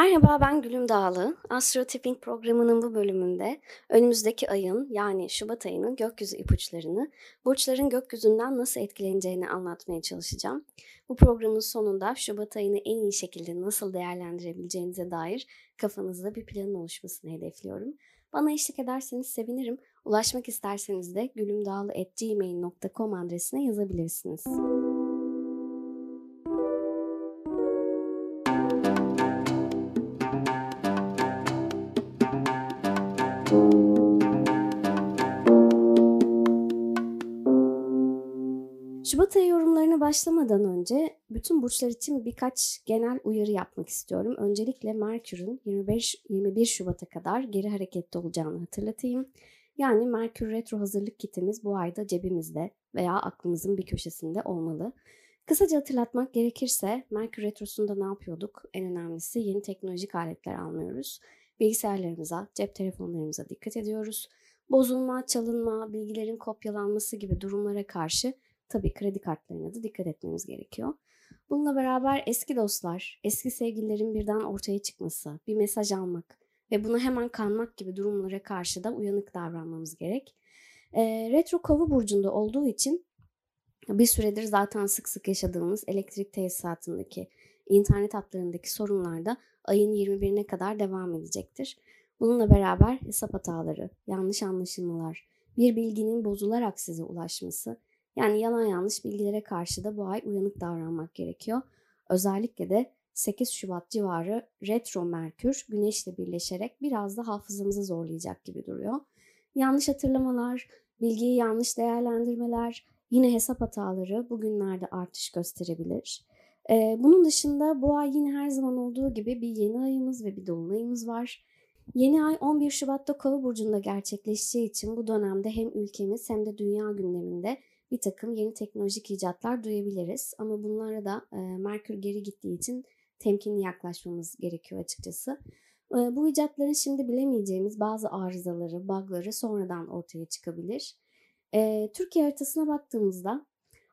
Merhaba, ben Gülüm Dağlı. Astro Tipping programının bu bölümünde önümüzdeki ayın yani Şubat ayının gökyüzü ipuçlarını, burçların gökyüzünden nasıl etkileneceğini anlatmaya çalışacağım. Bu programın sonunda Şubat ayını en iyi şekilde nasıl değerlendirebileceğinize dair kafanızda bir planın oluşmasını hedefliyorum. Bana eşlik ederseniz sevinirim. Ulaşmak isterseniz de gülümdağlı.gmail.com adresine yazabilirsiniz. Şubat ayı yorumlarına başlamadan önce bütün burçlar için birkaç genel uyarı yapmak istiyorum. Öncelikle Merkür'ün 25 21 Şubat'a kadar geri harekette olacağını hatırlatayım. Yani Merkür retro hazırlık kitimiz bu ayda cebimizde veya aklımızın bir köşesinde olmalı. Kısaca hatırlatmak gerekirse Merkür retrosunda ne yapıyorduk? En önemlisi yeni teknolojik aletler almıyoruz. Bilgisayarlarımıza, cep telefonlarımıza dikkat ediyoruz. Bozulma, çalınma, bilgilerin kopyalanması gibi durumlara karşı tabii kredi kartlarına da dikkat etmemiz gerekiyor. Bununla beraber eski dostlar, eski sevgililerin birden ortaya çıkması, bir mesaj almak ve buna hemen kanmak gibi durumlara karşı da uyanık davranmamız gerek. E, retro kova burcunda olduğu için bir süredir zaten sık sık yaşadığımız elektrik tesisatındaki, internet hatlarındaki sorunlar da ayın 21'ine kadar devam edecektir. Bununla beraber hesap hataları, yanlış anlaşılmalar, bir bilginin bozularak size ulaşması, yani yalan yanlış bilgilere karşı da bu ay uyanık davranmak gerekiyor. Özellikle de 8 Şubat civarı retro Merkür güneşle birleşerek biraz da hafızamızı zorlayacak gibi duruyor. Yanlış hatırlamalar, bilgiyi yanlış değerlendirmeler, yine hesap hataları bugünlerde artış gösterebilir. Ee, bunun dışında bu ay yine her zaman olduğu gibi bir yeni ayımız ve bir dolunayımız var. Yeni ay 11 Şubat'ta Kova burcunda gerçekleşeceği için bu dönemde hem ülkemiz hem de dünya gündeminde bir takım yeni teknolojik icatlar duyabiliriz. Ama bunlara da e, Merkür geri gittiği için temkinli yaklaşmamız gerekiyor açıkçası. E, bu icatların şimdi bilemeyeceğimiz bazı arızaları, bugları sonradan ortaya çıkabilir. E, Türkiye haritasına baktığımızda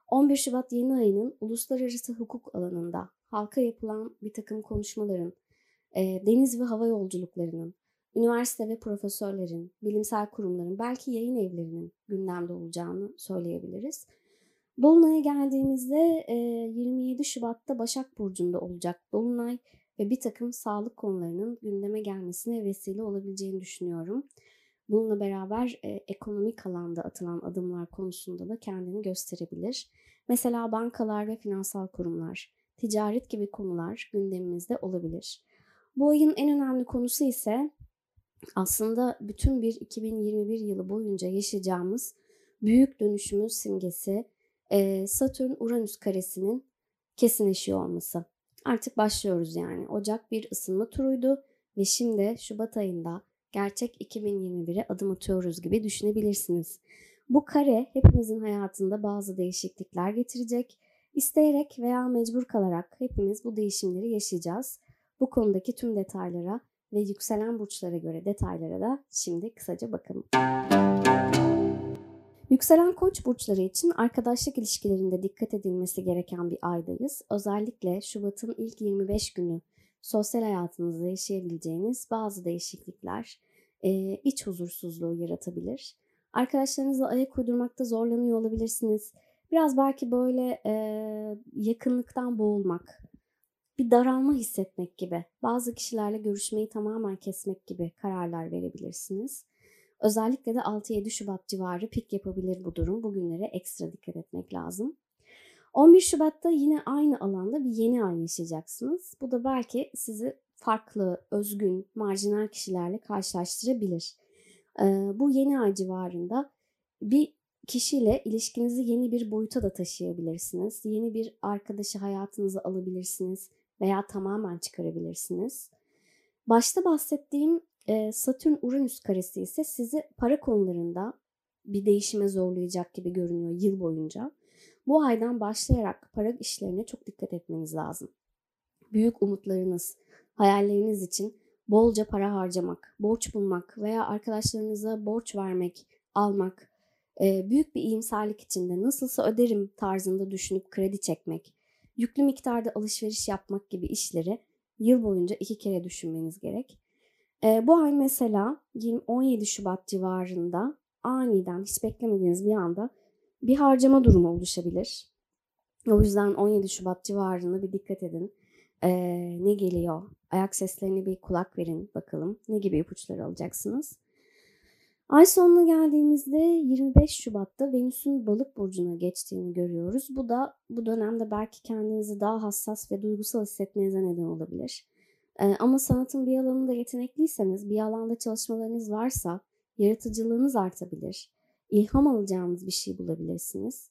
11 Şubat yeni ayının uluslararası hukuk alanında halka yapılan bir takım konuşmaların, e, deniz ve hava yolculuklarının, üniversite ve profesörlerin, bilimsel kurumların, belki yayın evlerinin gündemde olacağını söyleyebiliriz. Dolunay'a geldiğimizde 27 Şubat'ta Başak Burcu'nda olacak Dolunay ve bir takım sağlık konularının gündeme gelmesine vesile olabileceğini düşünüyorum. Bununla beraber e, ekonomik alanda atılan adımlar konusunda da kendini gösterebilir. Mesela bankalar ve finansal kurumlar, ticaret gibi konular gündemimizde olabilir. Bu ayın en önemli konusu ise aslında bütün bir 2021 yılı boyunca yaşayacağımız büyük dönüşümün simgesi Satürn-Uranüs karesinin kesinleşiyor olması. Artık başlıyoruz yani. Ocak bir ısınma turuydu ve şimdi Şubat ayında gerçek 2021'e adım atıyoruz gibi düşünebilirsiniz. Bu kare hepimizin hayatında bazı değişiklikler getirecek. İsteyerek veya mecbur kalarak hepimiz bu değişimleri yaşayacağız. Bu konudaki tüm detaylara ve yükselen burçlara göre detaylara da şimdi kısaca bakalım. Yükselen koç burçları için arkadaşlık ilişkilerinde dikkat edilmesi gereken bir aydayız. Özellikle Şubat'ın ilk 25 günü sosyal hayatınızda yaşayabileceğiniz bazı değişiklikler e, iç huzursuzluğu yaratabilir. Arkadaşlarınızla ayak uydurmakta zorlanıyor olabilirsiniz. Biraz belki böyle e, yakınlıktan boğulmak, bir daralma hissetmek gibi, bazı kişilerle görüşmeyi tamamen kesmek gibi kararlar verebilirsiniz. Özellikle de 6-7 Şubat civarı pik yapabilir bu durum. Bugünlere ekstra dikkat etmek lazım. 11 Şubat'ta yine aynı alanda bir yeni ay yaşayacaksınız. Bu da belki sizi farklı, özgün, marjinal kişilerle karşılaştırabilir. Ee, bu yeni ay civarında bir kişiyle ilişkinizi yeni bir boyuta da taşıyabilirsiniz. Yeni bir arkadaşı hayatınıza alabilirsiniz veya tamamen çıkarabilirsiniz. Başta bahsettiğim e, Satürn-Uranüs karesi ise sizi para konularında bir değişime zorlayacak gibi görünüyor yıl boyunca. Bu aydan başlayarak para işlerine çok dikkat etmeniz lazım. Büyük umutlarınız, hayalleriniz için bolca para harcamak, borç bulmak veya arkadaşlarınıza borç vermek, almak, e, büyük bir iyimserlik içinde nasılsa öderim tarzında düşünüp kredi çekmek, yüklü miktarda alışveriş yapmak gibi işleri yıl boyunca iki kere düşünmeniz gerek. E, bu ay mesela 20, 17 Şubat civarında aniden hiç beklemediğiniz bir anda bir harcama durumu oluşabilir. O yüzden 17 Şubat civarında bir dikkat edin. Ee, ne geliyor? Ayak seslerine bir kulak verin bakalım. Ne gibi ipuçları alacaksınız? Ay sonuna geldiğimizde 25 Şubat'ta Venüs'ün balık burcuna geçtiğini görüyoruz. Bu da bu dönemde belki kendinizi daha hassas ve duygusal hissetmenize neden olabilir. Ee, ama sanatın bir alanında yetenekliyseniz, bir alanda çalışmalarınız varsa yaratıcılığınız artabilir. İlham alacağınız bir şey bulabilirsiniz.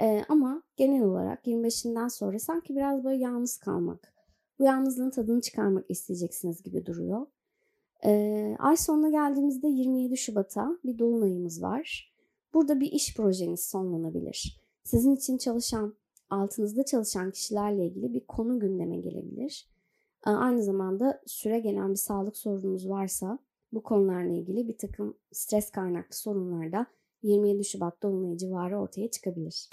Ee, ama genel olarak 25'inden sonra sanki biraz böyle yalnız kalmak, bu yalnızlığın tadını çıkarmak isteyeceksiniz gibi duruyor. Ee, ay sonuna geldiğimizde 27 Şubat'a bir dolunayımız var. Burada bir iş projeniz sonlanabilir. Sizin için çalışan, altınızda çalışan kişilerle ilgili bir konu gündeme gelebilir. Ee, aynı zamanda süre gelen bir sağlık sorununuz varsa bu konularla ilgili bir takım stres kaynaklı sorunlar da 27 Şubat Dolunay civarı ortaya çıkabilir.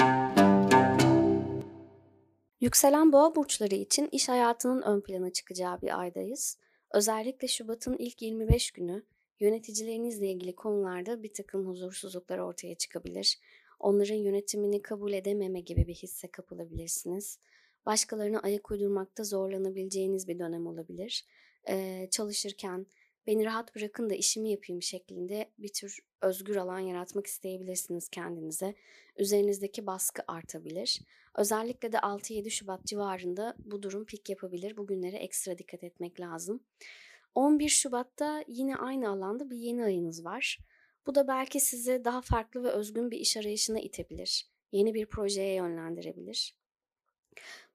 Yükselen boğa burçları için iş hayatının ön plana çıkacağı bir aydayız. Özellikle Şubat'ın ilk 25 günü yöneticilerinizle ilgili konularda bir takım huzursuzluklar ortaya çıkabilir. Onların yönetimini kabul edememe gibi bir hisse kapılabilirsiniz. Başkalarına ayak uydurmakta zorlanabileceğiniz bir dönem olabilir. Ee, çalışırken beni rahat bırakın da işimi yapayım şeklinde bir tür özgür alan yaratmak isteyebilirsiniz kendinize. Üzerinizdeki baskı artabilir. Özellikle de 6-7 Şubat civarında bu durum pik yapabilir. Bugünlere ekstra dikkat etmek lazım. 11 Şubat'ta yine aynı alanda bir yeni ayınız var. Bu da belki sizi daha farklı ve özgün bir iş arayışına itebilir. Yeni bir projeye yönlendirebilir.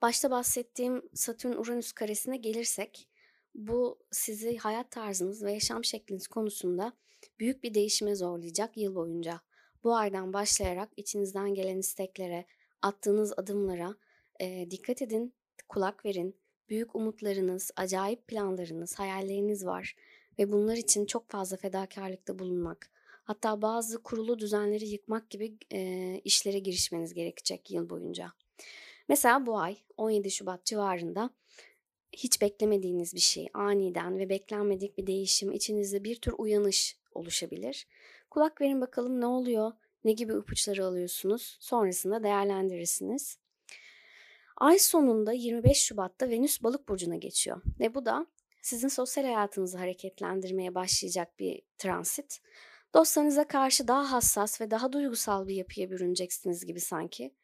Başta bahsettiğim Satürn-Uranüs karesine gelirsek, bu sizi hayat tarzınız ve yaşam şekliniz konusunda büyük bir değişime zorlayacak yıl boyunca. Bu aydan başlayarak içinizden gelen isteklere, attığınız adımlara e, dikkat edin, kulak verin. Büyük umutlarınız, acayip planlarınız, hayalleriniz var ve bunlar için çok fazla fedakarlıkta bulunmak, hatta bazı kurulu düzenleri yıkmak gibi e, işlere girişmeniz gerekecek yıl boyunca. Mesela bu ay 17 Şubat civarında hiç beklemediğiniz bir şey, aniden ve beklenmedik bir değişim, içinizde bir tür uyanış oluşabilir. Kulak verin bakalım ne oluyor, ne gibi ipuçları alıyorsunuz, sonrasında değerlendirirsiniz. Ay sonunda 25 Şubat'ta Venüs Balık burcuna geçiyor ve bu da sizin sosyal hayatınızı hareketlendirmeye başlayacak bir transit. Dostlarınıza karşı daha hassas ve daha duygusal bir yapıya bürüneceksiniz gibi sanki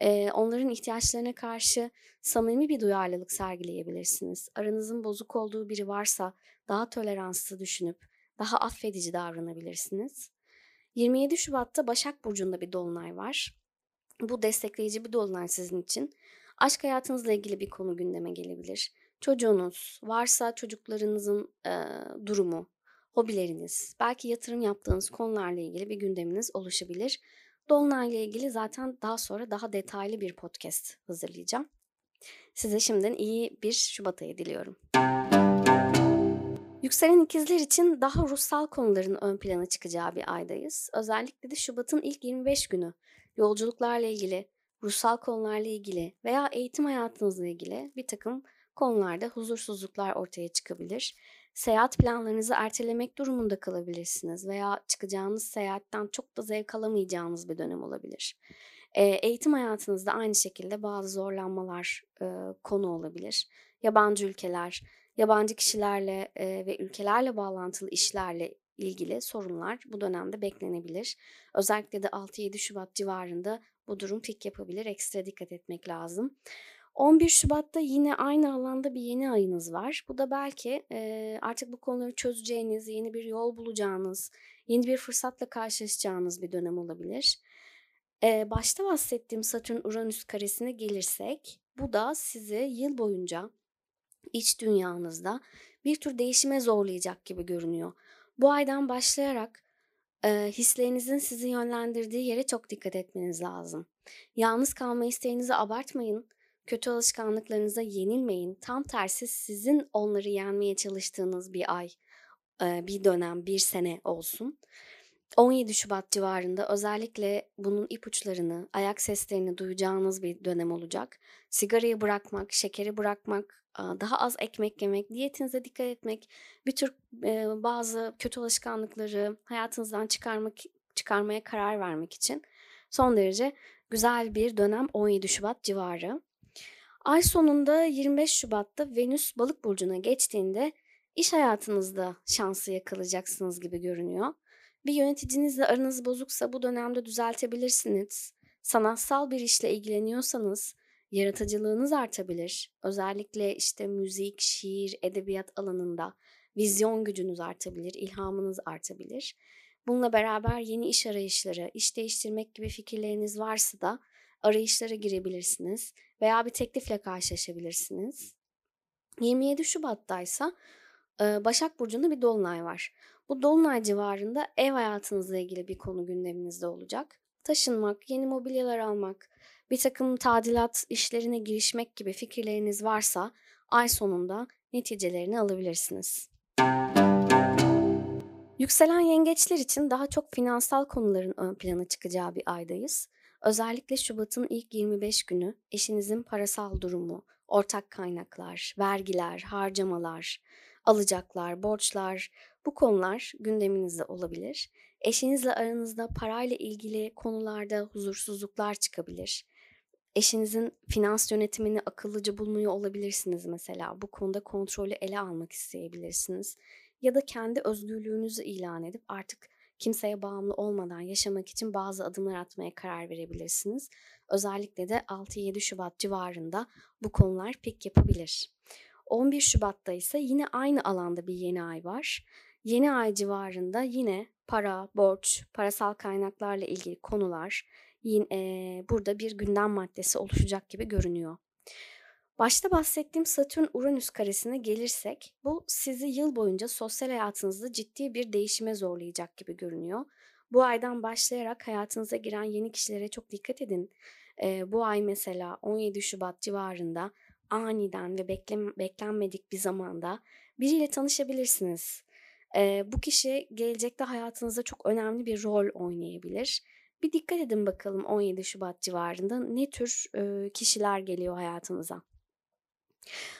e, onların ihtiyaçlarına karşı samimi bir duyarlılık sergileyebilirsiniz. Aranızın bozuk olduğu biri varsa daha toleranslı düşünüp daha affedici davranabilirsiniz. 27 Şubat'ta Başak Burcu'nda bir dolunay var. Bu destekleyici bir dolunay sizin için. Aşk hayatınızla ilgili bir konu gündeme gelebilir. Çocuğunuz varsa çocuklarınızın e, durumu, hobileriniz, belki yatırım yaptığınız konularla ilgili bir gündeminiz oluşabilir. Dolunay ile ilgili zaten daha sonra daha detaylı bir podcast hazırlayacağım. Size şimdiden iyi bir Şubat ayı diliyorum. Yükselen ikizler için daha ruhsal konuların ön plana çıkacağı bir aydayız. Özellikle de Şubat'ın ilk 25 günü yolculuklarla ilgili, ruhsal konularla ilgili veya eğitim hayatınızla ilgili bir takım konularda huzursuzluklar ortaya çıkabilir. Seyahat planlarınızı ertelemek durumunda kalabilirsiniz veya çıkacağınız seyahatten çok da zevk alamayacağınız bir dönem olabilir. E, eğitim hayatınızda aynı şekilde bazı zorlanmalar e, konu olabilir. Yabancı ülkeler, yabancı kişilerle e, ve ülkelerle bağlantılı işlerle ilgili sorunlar bu dönemde beklenebilir. Özellikle de 6-7 Şubat civarında bu durum pik yapabilir. Ekstra dikkat etmek lazım. 11 Şubat'ta yine aynı alanda bir yeni ayınız var. Bu da belki e, artık bu konuları çözeceğiniz, yeni bir yol bulacağınız, yeni bir fırsatla karşılaşacağınız bir dönem olabilir. E, başta bahsettiğim Satürn-Uranüs karesine gelirsek, bu da sizi yıl boyunca iç dünyanızda bir tür değişime zorlayacak gibi görünüyor. Bu aydan başlayarak e, hislerinizin sizi yönlendirdiği yere çok dikkat etmeniz lazım. Yalnız kalma isteğinizi abartmayın Kötü alışkanlıklarınıza yenilmeyin. Tam tersi sizin onları yenmeye çalıştığınız bir ay, bir dönem, bir sene olsun. 17 Şubat civarında özellikle bunun ipuçlarını, ayak seslerini duyacağınız bir dönem olacak. Sigarayı bırakmak, şekeri bırakmak, daha az ekmek yemek, diyetinize dikkat etmek, bir tür bazı kötü alışkanlıkları hayatınızdan çıkarmak çıkarmaya karar vermek için son derece güzel bir dönem 17 Şubat civarı. Ay sonunda 25 Şubat'ta Venüs Balık burcuna geçtiğinde iş hayatınızda şansı yakalayacaksınız gibi görünüyor. Bir yöneticinizle aranız bozuksa bu dönemde düzeltebilirsiniz. Sanatsal bir işle ilgileniyorsanız yaratıcılığınız artabilir. Özellikle işte müzik, şiir, edebiyat alanında vizyon gücünüz artabilir, ilhamınız artabilir. Bununla beraber yeni iş arayışları, iş değiştirmek gibi fikirleriniz varsa da arayışlara girebilirsiniz veya bir teklifle karşılaşabilirsiniz. 27 Şubat'ta ise Başak Burcu'nda bir dolunay var. Bu dolunay civarında ev hayatınızla ilgili bir konu gündeminizde olacak. Taşınmak, yeni mobilyalar almak, bir takım tadilat işlerine girişmek gibi fikirleriniz varsa ay sonunda neticelerini alabilirsiniz. Yükselen yengeçler için daha çok finansal konuların ön plana çıkacağı bir aydayız. Özellikle Şubat'ın ilk 25 günü eşinizin parasal durumu, ortak kaynaklar, vergiler, harcamalar, alacaklar, borçlar bu konular gündeminizde olabilir. Eşinizle aranızda parayla ilgili konularda huzursuzluklar çıkabilir. Eşinizin finans yönetimini akıllıca bulmuyor olabilirsiniz mesela. Bu konuda kontrolü ele almak isteyebilirsiniz. Ya da kendi özgürlüğünüzü ilan edip artık kimseye bağımlı olmadan yaşamak için bazı adımlar atmaya karar verebilirsiniz. Özellikle de 6-7 Şubat civarında bu konular pek yapabilir. 11 Şubat'ta ise yine aynı alanda bir yeni ay var. Yeni ay civarında yine para, borç, parasal kaynaklarla ilgili konular yine e, burada bir gündem maddesi oluşacak gibi görünüyor. Başta bahsettiğim Satürn-Uranüs karesine gelirsek bu sizi yıl boyunca sosyal hayatınızda ciddi bir değişime zorlayacak gibi görünüyor. Bu aydan başlayarak hayatınıza giren yeni kişilere çok dikkat edin. Ee, bu ay mesela 17 Şubat civarında aniden ve beklen beklenmedik bir zamanda biriyle tanışabilirsiniz. Ee, bu kişi gelecekte hayatınızda çok önemli bir rol oynayabilir. Bir dikkat edin bakalım 17 Şubat civarında ne tür e, kişiler geliyor hayatınıza.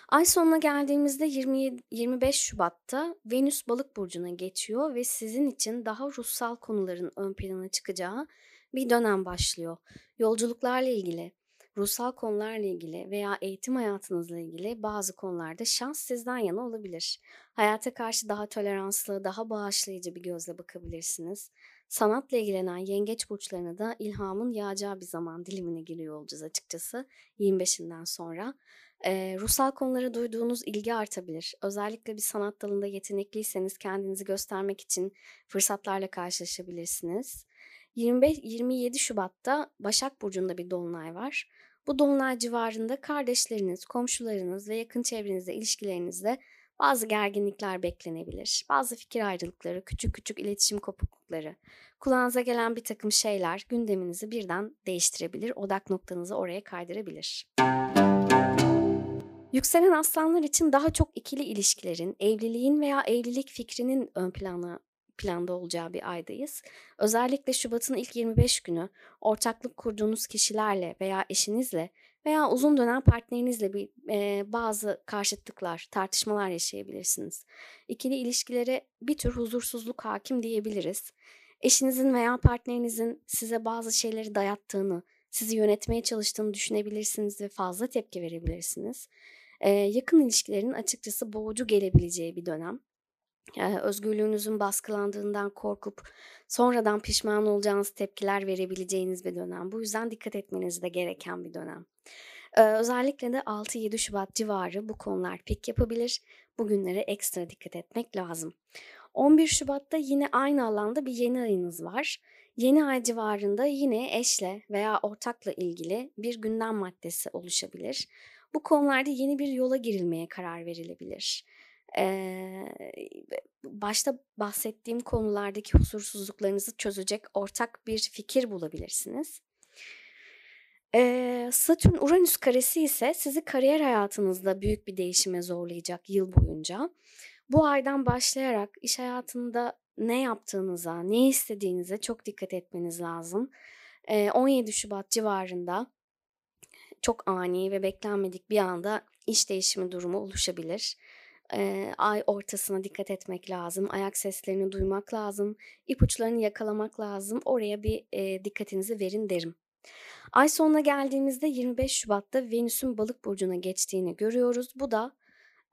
Ay sonuna geldiğimizde 27, 25 Şubat'ta Venüs Balık burcuna geçiyor ve sizin için daha ruhsal konuların ön plana çıkacağı bir dönem başlıyor. Yolculuklarla ilgili, ruhsal konularla ilgili veya eğitim hayatınızla ilgili bazı konularda şans sizden yana olabilir. Hayata karşı daha toleranslı, daha bağışlayıcı bir gözle bakabilirsiniz. Sanatla ilgilenen yengeç burçlarına da ilhamın yağacağı bir zaman dilimine giriyor olacağız açıkçası 25'inden sonra. Ee, ruhsal konulara duyduğunuz ilgi artabilir. Özellikle bir sanat dalında yetenekliyseniz kendinizi göstermek için fırsatlarla karşılaşabilirsiniz. 25 27 Şubat'ta Başak Burcu'nda bir dolunay var. Bu dolunay civarında kardeşleriniz, komşularınız ve yakın çevrenizde ilişkilerinizde bazı gerginlikler beklenebilir. Bazı fikir ayrılıkları, küçük küçük iletişim kopuklukları, kulağınıza gelen bir takım şeyler gündeminizi birden değiştirebilir, odak noktanızı oraya kaydırabilir. Yükselen aslanlar için daha çok ikili ilişkilerin, evliliğin veya evlilik fikrinin ön plana planda olacağı bir aydayız. Özellikle Şubat'ın ilk 25 günü ortaklık kurduğunuz kişilerle veya eşinizle veya uzun dönem partnerinizle bir e, bazı karşıtlıklar, tartışmalar yaşayabilirsiniz. İkili ilişkilere bir tür huzursuzluk hakim diyebiliriz. Eşinizin veya partnerinizin size bazı şeyleri dayattığını, sizi yönetmeye çalıştığını düşünebilirsiniz ve fazla tepki verebilirsiniz. Ee, yakın ilişkilerin açıkçası boğucu gelebileceği bir dönem. Özgürlüğünüzün baskılandığından korkup sonradan pişman olacağınız tepkiler verebileceğiniz bir dönem. Bu yüzden dikkat etmeniz de gereken bir dönem. Ee, özellikle de 6-7 Şubat civarı bu konular pik yapabilir. Bugünlere ekstra dikkat etmek lazım. 11 Şubat'ta yine aynı alanda bir yeni ayınız var. Yeni ay civarında yine eşle veya ortakla ilgili bir gündem maddesi oluşabilir. Bu konularda yeni bir yola girilmeye karar verilebilir. Başta bahsettiğim konulardaki huzursuzluklarınızı çözecek ortak bir fikir bulabilirsiniz. Ee, Satürn-Uranüs karesi ise sizi kariyer hayatınızda büyük bir değişime zorlayacak yıl boyunca. Bu aydan başlayarak iş hayatında ne yaptığınıza, ne istediğinize çok dikkat etmeniz lazım. Ee, 17 Şubat civarında çok ani ve beklenmedik bir anda iş değişimi durumu oluşabilir. Ee, ay ortasına dikkat etmek lazım. Ayak seslerini duymak lazım. ipuçlarını yakalamak lazım. Oraya bir e, dikkatinizi verin derim. Ay sonuna geldiğimizde 25 Şubat'ta Venüs'ün balık burcuna geçtiğini görüyoruz. Bu da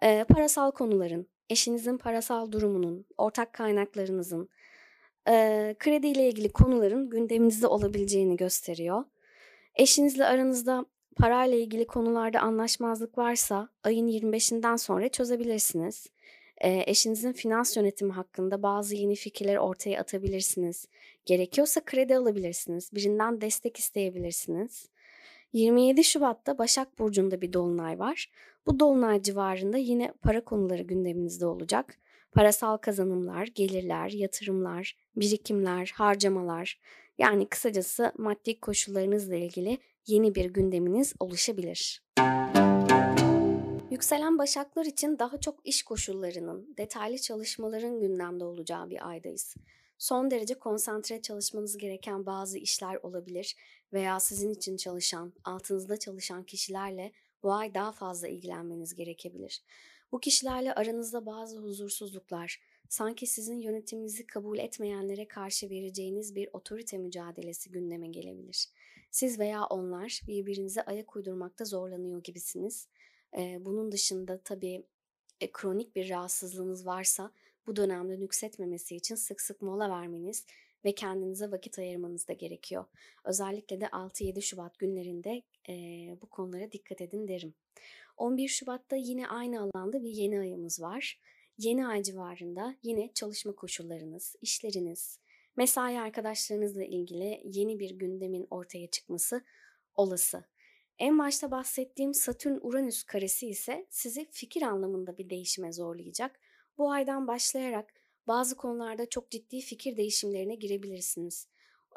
e, parasal konuların, eşinizin parasal durumunun, ortak kaynaklarınızın, e, kredi ile ilgili konuların gündeminizde olabileceğini gösteriyor. Eşinizle aranızda parayla ilgili konularda anlaşmazlık varsa ayın 25'inden sonra çözebilirsiniz. E, eşinizin finans yönetimi hakkında bazı yeni fikirler ortaya atabilirsiniz. Gerekiyorsa kredi alabilirsiniz. Birinden destek isteyebilirsiniz. 27 Şubat'ta Başak Burcu'nda bir dolunay var. Bu dolunay civarında yine para konuları gündeminizde olacak. Parasal kazanımlar, gelirler, yatırımlar, birikimler, harcamalar yani kısacası maddi koşullarınızla ilgili yeni bir gündeminiz oluşabilir. Yükselen başaklar için daha çok iş koşullarının, detaylı çalışmaların gündemde olacağı bir aydayız. Son derece konsantre çalışmanız gereken bazı işler olabilir veya sizin için çalışan, altınızda çalışan kişilerle bu ay daha fazla ilgilenmeniz gerekebilir. Bu kişilerle aranızda bazı huzursuzluklar, sanki sizin yönetiminizi kabul etmeyenlere karşı vereceğiniz bir otorite mücadelesi gündeme gelebilir. Siz veya onlar birbirinize ayak uydurmakta zorlanıyor gibisiniz. Bunun dışında tabii e, kronik bir rahatsızlığınız varsa bu dönemde nüksetmemesi için sık sık mola vermeniz ve kendinize vakit ayırmanız da gerekiyor. Özellikle de 6-7 Şubat günlerinde e, bu konulara dikkat edin derim. 11 Şubat'ta yine aynı alanda bir yeni ayımız var. Yeni ay civarında yine çalışma koşullarınız, işleriniz, mesai arkadaşlarınızla ilgili yeni bir gündemin ortaya çıkması olası. En başta bahsettiğim Satürn-Uranüs karesi ise sizi fikir anlamında bir değişime zorlayacak. Bu aydan başlayarak bazı konularda çok ciddi fikir değişimlerine girebilirsiniz.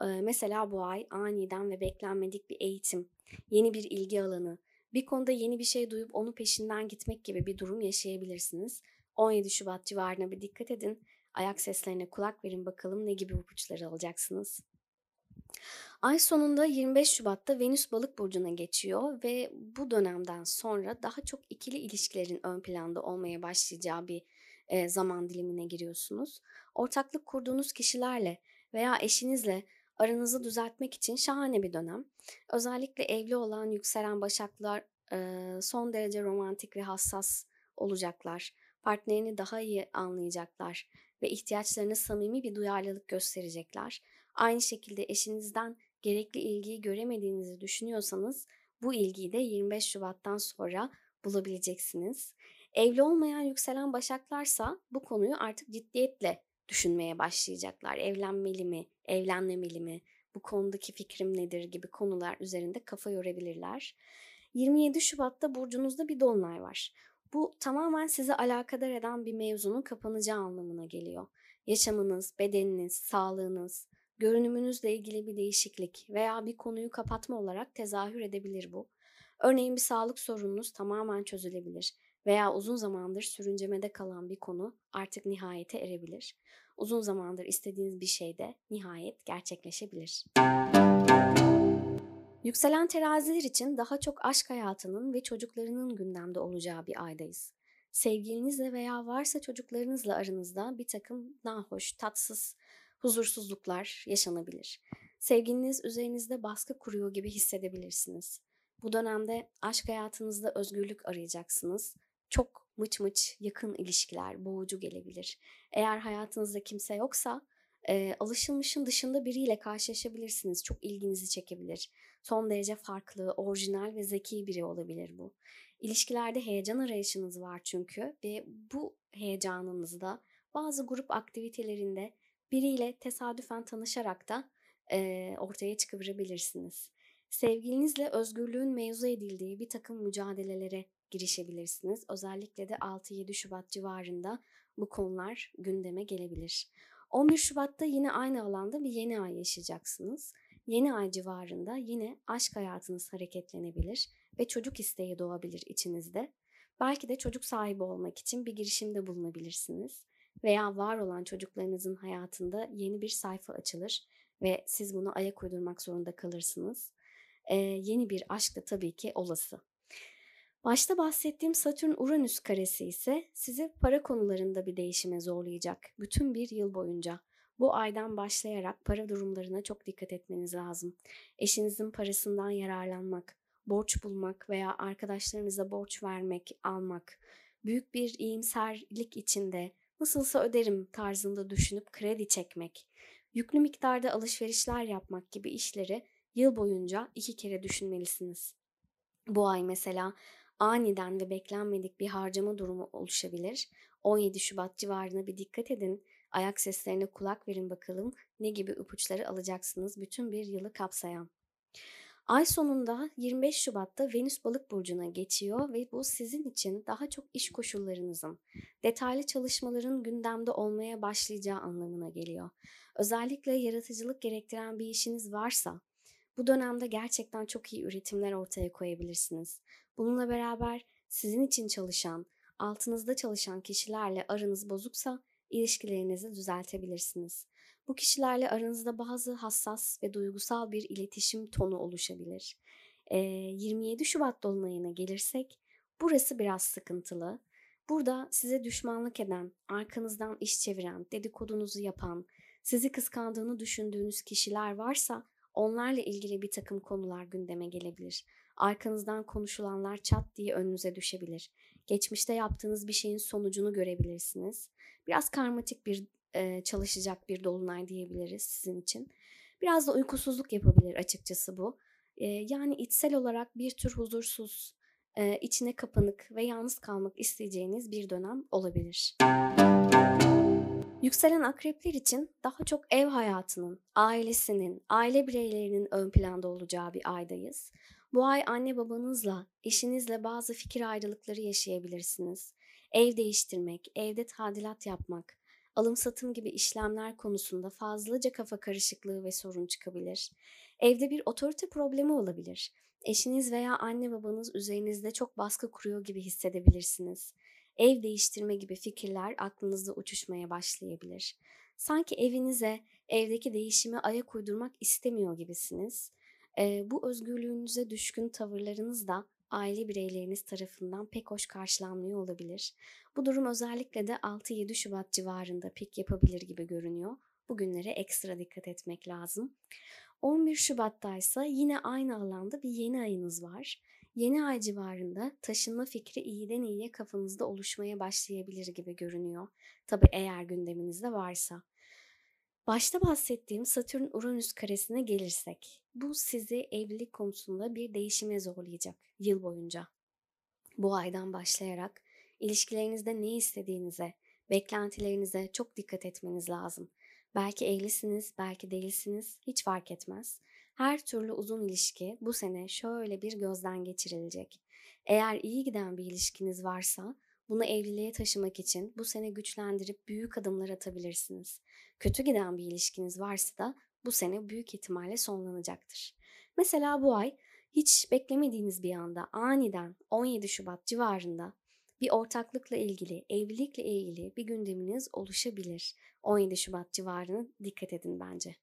Ee, mesela bu ay aniden ve beklenmedik bir eğitim, yeni bir ilgi alanı, bir konuda yeni bir şey duyup onun peşinden gitmek gibi bir durum yaşayabilirsiniz. 17 Şubat civarına bir dikkat edin. Ayak seslerine kulak verin bakalım ne gibi ipuçları alacaksınız. Ay sonunda 25 Şubat'ta Venüs Balık burcuna geçiyor ve bu dönemden sonra daha çok ikili ilişkilerin ön planda olmaya başlayacağı bir e, zaman dilimine giriyorsunuz. Ortaklık kurduğunuz kişilerle veya eşinizle aranızı düzeltmek için şahane bir dönem. Özellikle evli olan yükselen başaklar e, son derece romantik ve hassas olacaklar. Partnerini daha iyi anlayacaklar ve ihtiyaçlarına samimi bir duyarlılık gösterecekler. Aynı şekilde eşinizden gerekli ilgiyi göremediğinizi düşünüyorsanız bu ilgiyi de 25 Şubat'tan sonra bulabileceksiniz. Evli olmayan yükselen başaklarsa bu konuyu artık ciddiyetle düşünmeye başlayacaklar. Evlenmeli mi, evlenmemeli mi, bu konudaki fikrim nedir gibi konular üzerinde kafa yorabilirler. 27 Şubat'ta burcunuzda bir dolunay var. Bu tamamen sizi alakadar eden bir mevzunun kapanacağı anlamına geliyor. Yaşamınız, bedeniniz, sağlığınız, görünümünüzle ilgili bir değişiklik veya bir konuyu kapatma olarak tezahür edebilir bu. Örneğin bir sağlık sorununuz tamamen çözülebilir veya uzun zamandır sürüncemede kalan bir konu artık nihayete erebilir. Uzun zamandır istediğiniz bir şey de nihayet gerçekleşebilir. Yükselen teraziler için daha çok aşk hayatının ve çocuklarının gündemde olacağı bir aydayız. Sevgilinizle veya varsa çocuklarınızla aranızda bir takım nahoş, tatsız, huzursuzluklar yaşanabilir. Sevgiliniz üzerinizde baskı kuruyor gibi hissedebilirsiniz. Bu dönemde aşk hayatınızda özgürlük arayacaksınız. Çok mıç mıç yakın ilişkiler boğucu gelebilir. Eğer hayatınızda kimse yoksa e, alışılmışın dışında biriyle karşılaşabilirsiniz. Çok ilginizi çekebilir. Son derece farklı, orijinal ve zeki biri olabilir bu. İlişkilerde heyecan arayışınız var çünkü ve bu heyecanınızda bazı grup aktivitelerinde biriyle tesadüfen tanışarak da e, ortaya çıkabilirsiniz. Sevgilinizle özgürlüğün mevzu edildiği bir takım mücadelelere girişebilirsiniz. Özellikle de 6-7 Şubat civarında bu konular gündeme gelebilir. 11 Şubat'ta yine aynı alanda bir yeni ay yaşayacaksınız. Yeni ay civarında yine aşk hayatınız hareketlenebilir ve çocuk isteği doğabilir içinizde. Belki de çocuk sahibi olmak için bir girişimde bulunabilirsiniz veya var olan çocuklarınızın hayatında yeni bir sayfa açılır ve siz bunu ayak uydurmak zorunda kalırsınız. Ee, yeni bir aşk da tabii ki olası. Başta bahsettiğim Satürn-Uranüs karesi ise sizi para konularında bir değişime zorlayacak bütün bir yıl boyunca. Bu aydan başlayarak para durumlarına çok dikkat etmeniz lazım. Eşinizin parasından yararlanmak, borç bulmak veya arkadaşlarınıza borç vermek, almak, büyük bir iyimserlik içinde nasılsa öderim tarzında düşünüp kredi çekmek, yüklü miktarda alışverişler yapmak gibi işleri yıl boyunca iki kere düşünmelisiniz. Bu ay mesela aniden ve beklenmedik bir harcama durumu oluşabilir. 17 Şubat civarına bir dikkat edin. Ayak seslerine kulak verin bakalım ne gibi ipuçları alacaksınız bütün bir yılı kapsayan. Ay sonunda 25 Şubat'ta Venüs Balık burcuna geçiyor ve bu sizin için daha çok iş koşullarınızın, detaylı çalışmaların gündemde olmaya başlayacağı anlamına geliyor. Özellikle yaratıcılık gerektiren bir işiniz varsa bu dönemde gerçekten çok iyi üretimler ortaya koyabilirsiniz. Bununla beraber sizin için çalışan, altınızda çalışan kişilerle aranız bozuksa ilişkilerinizi düzeltebilirsiniz. Bu kişilerle aranızda bazı hassas ve duygusal bir iletişim tonu oluşabilir. E, 27 Şubat dolunayına gelirsek burası biraz sıkıntılı. Burada size düşmanlık eden, arkanızdan iş çeviren, dedikodunuzu yapan, sizi kıskandığını düşündüğünüz kişiler varsa onlarla ilgili bir takım konular gündeme gelebilir. Arkanızdan konuşulanlar çat diye önünüze düşebilir. Geçmişte yaptığınız bir şeyin sonucunu görebilirsiniz. Biraz karmatik bir e, çalışacak bir dolunay diyebiliriz sizin için. Biraz da uykusuzluk yapabilir açıkçası bu. E, yani içsel olarak bir tür huzursuz, e, içine kapanık ve yalnız kalmak isteyeceğiniz bir dönem olabilir. Yükselen akrepler için daha çok ev hayatının, ailesinin, aile bireylerinin ön planda olacağı bir aydayız. Bu ay anne babanızla, eşinizle bazı fikir ayrılıkları yaşayabilirsiniz. Ev değiştirmek, evde tadilat yapmak, alım satım gibi işlemler konusunda fazlaca kafa karışıklığı ve sorun çıkabilir. Evde bir otorite problemi olabilir. Eşiniz veya anne babanız üzerinizde çok baskı kuruyor gibi hissedebilirsiniz. Ev değiştirme gibi fikirler aklınızda uçuşmaya başlayabilir. Sanki evinize, evdeki değişime ayak uydurmak istemiyor gibisiniz. Ee, bu özgürlüğünüze düşkün tavırlarınız da aile bireyleriniz tarafından pek hoş karşılanmıyor olabilir. Bu durum özellikle de 6-7 Şubat civarında pik yapabilir gibi görünüyor. Bugünlere ekstra dikkat etmek lazım. 11 Şubat'ta ise yine aynı alanda bir yeni ayınız var. Yeni ay civarında taşınma fikri iyiden iyiye kafanızda oluşmaya başlayabilir gibi görünüyor. Tabi eğer gündeminizde varsa. Başta bahsettiğim Satürn-Uranüs karesine gelirsek, bu sizi evlilik konusunda bir değişime zorlayacak yıl boyunca. Bu aydan başlayarak ilişkilerinizde ne istediğinize, beklentilerinize çok dikkat etmeniz lazım. Belki evlisiniz, belki değilsiniz, hiç fark etmez. Her türlü uzun ilişki bu sene şöyle bir gözden geçirilecek. Eğer iyi giden bir ilişkiniz varsa bunu evliliğe taşımak için bu sene güçlendirip büyük adımlar atabilirsiniz. Kötü giden bir ilişkiniz varsa da bu sene büyük ihtimalle sonlanacaktır. Mesela bu ay hiç beklemediğiniz bir anda aniden 17 Şubat civarında bir ortaklıkla ilgili, evlilikle ilgili bir gündeminiz oluşabilir. 17 Şubat civarına dikkat edin bence.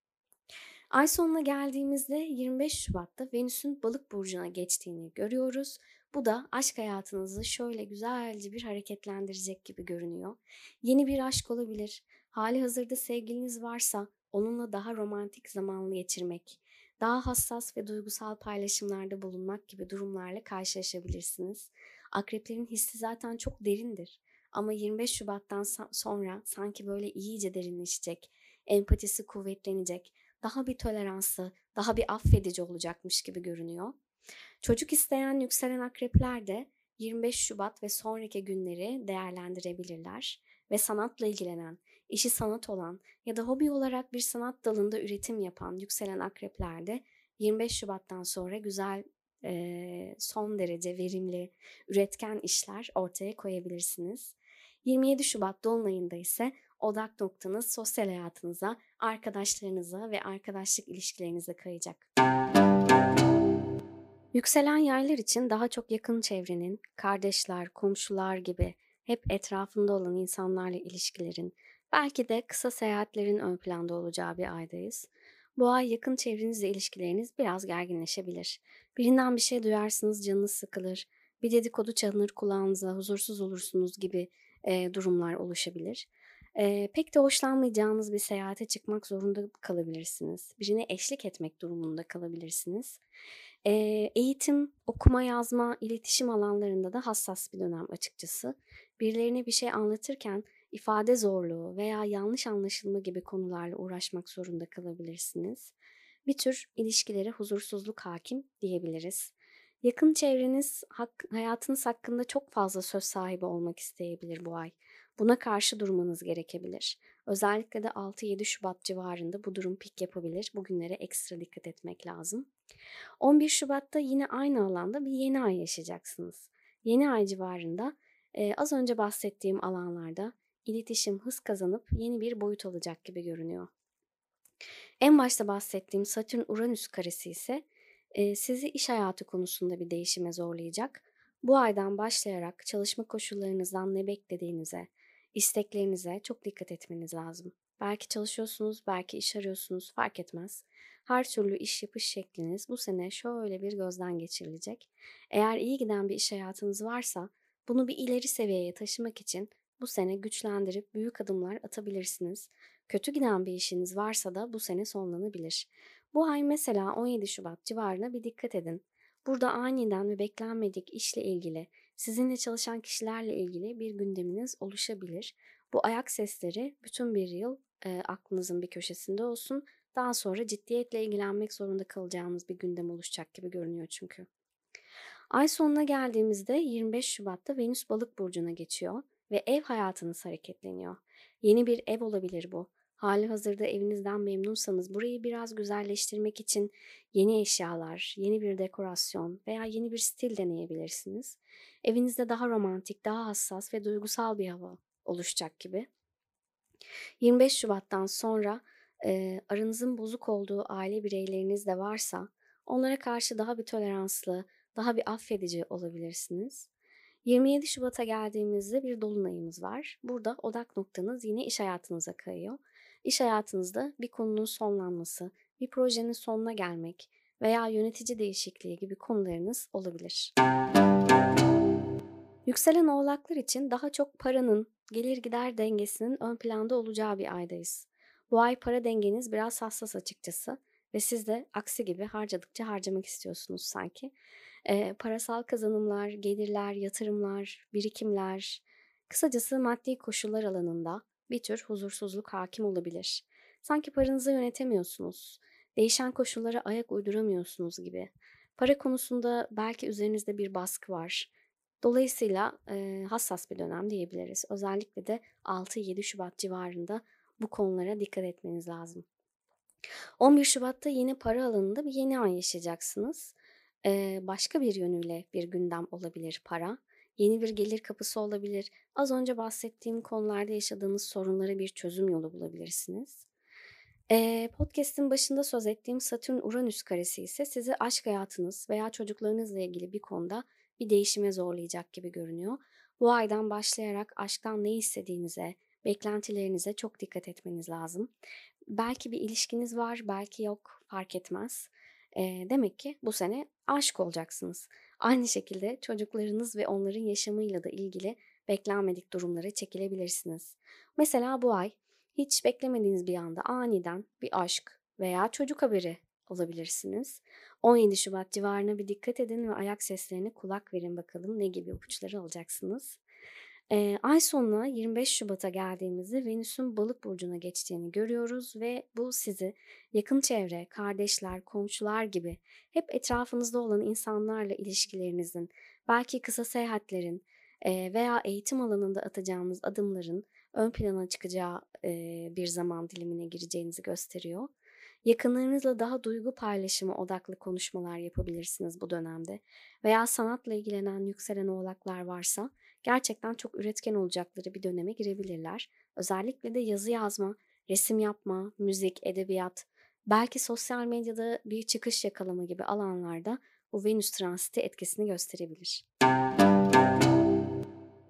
Ay sonuna geldiğimizde 25 Şubat'ta Venüs'ün balık burcuna geçtiğini görüyoruz. Bu da aşk hayatınızı şöyle güzelce bir hareketlendirecek gibi görünüyor. Yeni bir aşk olabilir. Hali hazırda sevgiliniz varsa onunla daha romantik zamanlı geçirmek, daha hassas ve duygusal paylaşımlarda bulunmak gibi durumlarla karşılaşabilirsiniz. Akreplerin hissi zaten çok derindir. Ama 25 Şubat'tan sonra sanki böyle iyice derinleşecek, empatisi kuvvetlenecek, daha bir toleranslı, daha bir affedici olacakmış gibi görünüyor. Çocuk isteyen yükselen akrepler de 25 Şubat ve sonraki günleri değerlendirebilirler ve sanatla ilgilenen, işi sanat olan ya da hobi olarak bir sanat dalında üretim yapan yükselen akrepler de 25 Şubat'tan sonra güzel son derece verimli, üretken işler ortaya koyabilirsiniz. 27 Şubat Dolunay'ında ise odak noktanız sosyal hayatınıza, arkadaşlarınıza ve arkadaşlık ilişkilerinize kayacak. Yükselen yaylar için daha çok yakın çevrenin, kardeşler, komşular gibi hep etrafında olan insanlarla ilişkilerin, belki de kısa seyahatlerin ön planda olacağı bir aydayız. Bu ay yakın çevrenizle ilişkileriniz biraz gerginleşebilir. Birinden bir şey duyarsınız canınız sıkılır. Bir dedikodu çalınır kulağınıza, huzursuz olursunuz gibi e, durumlar oluşabilir. E, pek de hoşlanmayacağınız bir seyahate çıkmak zorunda kalabilirsiniz. Birine eşlik etmek durumunda kalabilirsiniz. E, eğitim, okuma, yazma, iletişim alanlarında da hassas bir dönem açıkçası. Birilerine bir şey anlatırken ifade zorluğu veya yanlış anlaşılma gibi konularla uğraşmak zorunda kalabilirsiniz. Bir tür ilişkilere huzursuzluk hakim diyebiliriz. Yakın çevreniz hak, hayatınız hakkında çok fazla söz sahibi olmak isteyebilir bu ay. Buna karşı durmanız gerekebilir. Özellikle de 6-7 Şubat civarında bu durum pik yapabilir. Bugünlere ekstra dikkat etmek lazım. 11 Şubat'ta yine aynı alanda bir yeni ay yaşayacaksınız. Yeni ay civarında e, az önce bahsettiğim alanlarda iletişim hız kazanıp yeni bir boyut alacak gibi görünüyor. En başta bahsettiğim Satürn-Uranüs karesi ise e, sizi iş hayatı konusunda bir değişime zorlayacak. Bu aydan başlayarak çalışma koşullarınızdan ne beklediğinize, isteklerinize çok dikkat etmeniz lazım. Belki çalışıyorsunuz, belki iş arıyorsunuz, fark etmez. Her türlü iş yapış şekliniz bu sene şöyle bir gözden geçirilecek. Eğer iyi giden bir iş hayatınız varsa bunu bir ileri seviyeye taşımak için bu sene güçlendirip büyük adımlar atabilirsiniz. Kötü giden bir işiniz varsa da bu sene sonlanabilir. Bu ay mesela 17 Şubat civarına bir dikkat edin. Burada aniden ve beklenmedik işle ilgili, sizinle çalışan kişilerle ilgili bir gündeminiz oluşabilir. Bu ayak sesleri bütün bir yıl e, aklınızın bir köşesinde olsun. Daha sonra ciddiyetle ilgilenmek zorunda kalacağınız bir gündem oluşacak gibi görünüyor çünkü. Ay sonuna geldiğimizde 25 Şubat'ta Venüs Balık burcuna geçiyor ve ev hayatınız hareketleniyor. Yeni bir ev olabilir bu. Hali hazırda evinizden memnunsanız burayı biraz güzelleştirmek için yeni eşyalar, yeni bir dekorasyon veya yeni bir stil deneyebilirsiniz. Evinizde daha romantik, daha hassas ve duygusal bir hava oluşacak gibi. 25 Şubat'tan sonra e, aranızın bozuk olduğu aile bireyleriniz de varsa onlara karşı daha bir toleranslı, daha bir affedici olabilirsiniz. 27 Şubat'a geldiğimizde bir dolunayımız var. Burada odak noktanız yine iş hayatınıza kayıyor. İş hayatınızda bir konunun sonlanması, bir projenin sonuna gelmek veya yönetici değişikliği gibi konularınız olabilir. Yükselen oğlaklar için daha çok paranın, gelir gider dengesinin ön planda olacağı bir aydayız. Bu ay para dengeniz biraz hassas açıkçası ve siz de aksi gibi harcadıkça harcamak istiyorsunuz sanki. E, parasal kazanımlar, gelirler, yatırımlar, birikimler, kısacası maddi koşullar alanında bir tür huzursuzluk hakim olabilir. Sanki paranızı yönetemiyorsunuz, değişen koşullara ayak uyduramıyorsunuz gibi. Para konusunda belki üzerinizde bir baskı var. Dolayısıyla e, hassas bir dönem diyebiliriz. Özellikle de 6-7 Şubat civarında bu konulara dikkat etmeniz lazım. 11 Şubat'ta yine para alanında bir yeni ay yaşayacaksınız. Ee, başka bir yönüyle bir gündem olabilir para. Yeni bir gelir kapısı olabilir. Az önce bahsettiğim konularda yaşadığınız sorunlara bir çözüm yolu bulabilirsiniz. Ee, podcast'in başında söz ettiğim Satürn-Uranüs karesi ise sizi aşk hayatınız veya çocuklarınızla ilgili bir konuda bir değişime zorlayacak gibi görünüyor. Bu aydan başlayarak aşktan ne istediğinize, beklentilerinize çok dikkat etmeniz lazım. Belki bir ilişkiniz var, belki yok, fark etmez. E, demek ki bu sene aşık olacaksınız. Aynı şekilde çocuklarınız ve onların yaşamıyla da ilgili beklenmedik durumlara çekilebilirsiniz. Mesela bu ay hiç beklemediğiniz bir anda aniden bir aşk veya çocuk haberi alabilirsiniz. 17 Şubat civarına bir dikkat edin ve ayak seslerine kulak verin bakalım ne gibi ipuçları alacaksınız. Ee, ay sonuna 25 Şubat'a geldiğimizde Venüs'ün balık burcuna geçtiğini görüyoruz ve bu sizi yakın çevre, kardeşler, komşular gibi hep etrafınızda olan insanlarla ilişkilerinizin, belki kısa seyahatlerin e, veya eğitim alanında atacağınız adımların ön plana çıkacağı e, bir zaman dilimine gireceğinizi gösteriyor. Yakınlarınızla daha duygu paylaşımı odaklı konuşmalar yapabilirsiniz bu dönemde. Veya sanatla ilgilenen yükselen oğlaklar varsa gerçekten çok üretken olacakları bir döneme girebilirler. Özellikle de yazı yazma, resim yapma, müzik, edebiyat, belki sosyal medyada bir çıkış yakalama gibi alanlarda bu Venüs transiti etkisini gösterebilir.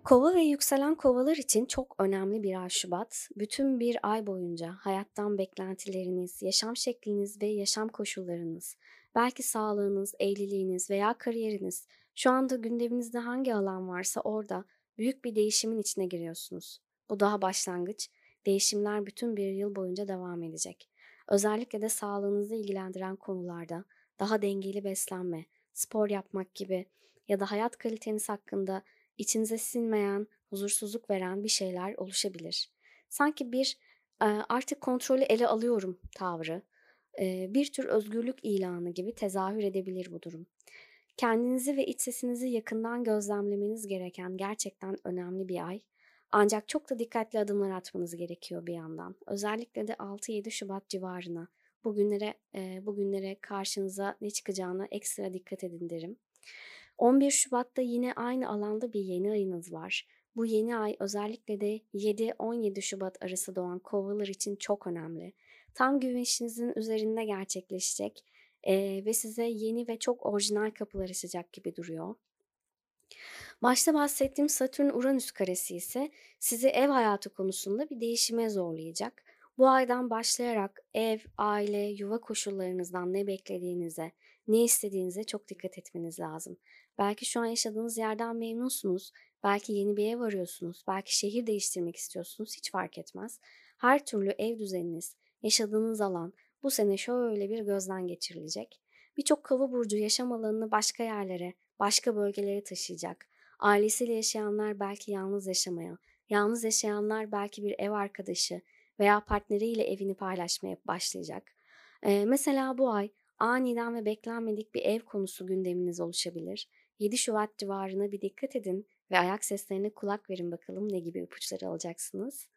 Kova ve yükselen kovalar için çok önemli bir ay Şubat. Bütün bir ay boyunca hayattan beklentileriniz, yaşam şekliniz ve yaşam koşullarınız, belki sağlığınız, evliliğiniz veya kariyeriniz Şu anda gündeminizde hangi alan varsa orada büyük bir değişimin içine giriyorsunuz. Bu daha başlangıç. Değişimler bütün bir yıl boyunca devam edecek. Özellikle de sağlığınızı ilgilendiren konularda daha dengeli beslenme, spor yapmak gibi ya da hayat kaliteniz hakkında içinize sinmeyen, huzursuzluk veren bir şeyler oluşabilir. Sanki bir artık kontrolü ele alıyorum tavrı, bir tür özgürlük ilanı gibi tezahür edebilir bu durum. Kendinizi ve iç sesinizi yakından gözlemlemeniz gereken gerçekten önemli bir ay. Ancak çok da dikkatli adımlar atmanız gerekiyor bir yandan. Özellikle de 6-7 Şubat civarına bugünlere bugünlere karşınıza ne çıkacağına ekstra dikkat edin derim. 11 Şubat'ta yine aynı alanda bir yeni ayınız var. Bu yeni ay özellikle de 7-17 Şubat arası doğan kovalar için çok önemli. Tam güneşinizin üzerinde gerçekleşecek e, ve size yeni ve çok orijinal kapılar açacak gibi duruyor. Başta bahsettiğim Satürn-Uranüs karesi ise sizi ev hayatı konusunda bir değişime zorlayacak. Bu aydan başlayarak ev, aile, yuva koşullarınızdan ne beklediğinize, ne istediğinize çok dikkat etmeniz lazım. Belki şu an yaşadığınız yerden memnunsunuz, belki yeni bir ev arıyorsunuz, belki şehir değiştirmek istiyorsunuz, hiç fark etmez. Her türlü ev düzeniniz, yaşadığınız alan bu sene şöyle bir gözden geçirilecek. Birçok kova burcu yaşam alanını başka yerlere, başka bölgelere taşıyacak. Ailesiyle yaşayanlar belki yalnız yaşamaya, yalnız yaşayanlar belki bir ev arkadaşı veya partneriyle evini paylaşmaya başlayacak. Ee, mesela bu ay aniden ve beklenmedik bir ev konusu gündeminiz oluşabilir. 7 Şubat civarına bir dikkat edin ve ayak seslerine kulak verin bakalım ne gibi ipuçları alacaksınız.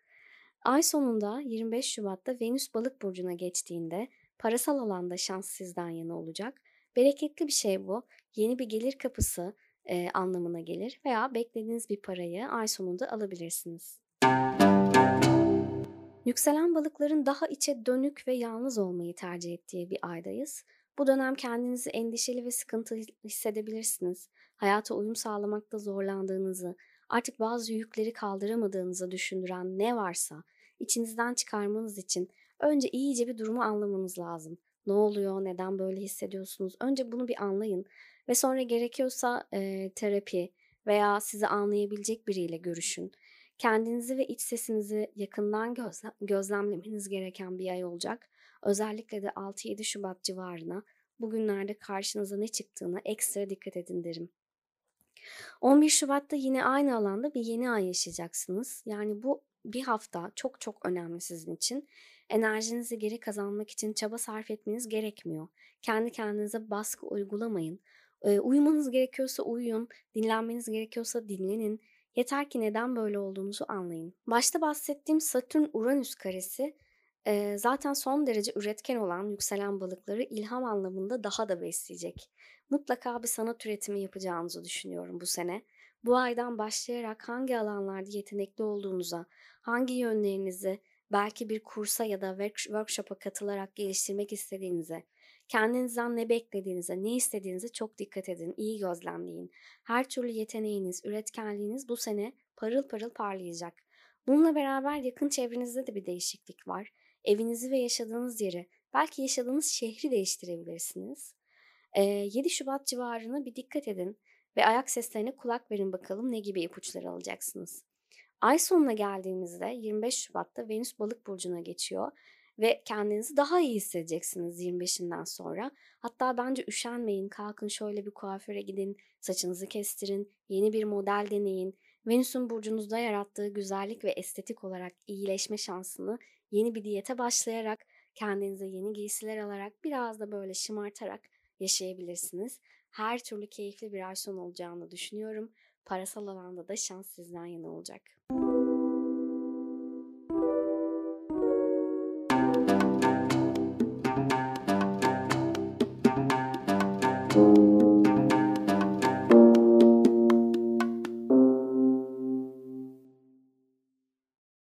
Ay sonunda 25 Şubat'ta Venüs balık burcuna geçtiğinde parasal alanda şans sizden yana olacak. Bereketli bir şey bu. Yeni bir gelir kapısı e, anlamına gelir veya beklediğiniz bir parayı ay sonunda alabilirsiniz. Yükselen balıkların daha içe dönük ve yalnız olmayı tercih ettiği bir aydayız. Bu dönem kendinizi endişeli ve sıkıntılı hissedebilirsiniz. Hayata uyum sağlamakta zorlandığınızı, artık bazı yükleri kaldıramadığınızı düşündüren ne varsa içinizden çıkarmanız için önce iyice bir durumu anlamanız lazım. Ne oluyor, neden böyle hissediyorsunuz? Önce bunu bir anlayın ve sonra gerekiyorsa e, terapi veya sizi anlayabilecek biriyle görüşün. Kendinizi ve iç sesinizi yakından gözle gözlemlemeniz gereken bir ay olacak. Özellikle de 6-7 Şubat civarına bugünlerde karşınıza ne çıktığına ekstra dikkat edin derim. 11 Şubat'ta yine aynı alanda bir yeni ay yaşayacaksınız. Yani bu bir hafta çok çok önemli sizin için. Enerjinizi geri kazanmak için çaba sarf etmeniz gerekmiyor. Kendi kendinize baskı uygulamayın. Uyumanız gerekiyorsa uyuyun, dinlenmeniz gerekiyorsa dinlenin. Yeter ki neden böyle olduğunuzu anlayın. Başta bahsettiğim Satürn-Uranüs karesi e, zaten son derece üretken olan yükselen balıkları ilham anlamında daha da besleyecek. Mutlaka bir sanat üretimi yapacağınızı düşünüyorum bu sene. Bu aydan başlayarak hangi alanlarda yetenekli olduğunuza, hangi yönlerinizi belki bir kursa ya da workshop'a katılarak geliştirmek istediğinize, kendinizden ne beklediğinize, ne istediğinize çok dikkat edin, iyi gözlemleyin. Her türlü yeteneğiniz, üretkenliğiniz bu sene parıl parıl parlayacak. Bununla beraber yakın çevrenizde de bir değişiklik var. Evinizi ve yaşadığınız yeri, belki yaşadığınız şehri değiştirebilirsiniz. 7 Şubat civarına bir dikkat edin ve ayak seslerine kulak verin bakalım ne gibi ipuçları alacaksınız. Ay sonuna geldiğimizde 25 Şubat'ta Venüs balık burcuna geçiyor ve kendinizi daha iyi hissedeceksiniz 25'inden sonra. Hatta bence üşenmeyin, kalkın şöyle bir kuaföre gidin, saçınızı kestirin, yeni bir model deneyin. Venüs'ün burcunuzda yarattığı güzellik ve estetik olarak iyileşme şansını yeni bir diyete başlayarak, kendinize yeni giysiler alarak, biraz da böyle şımartarak yaşayabilirsiniz. Her türlü keyifli bir ay sonu olacağını düşünüyorum. Parasal alanda da şans sizden yana olacak.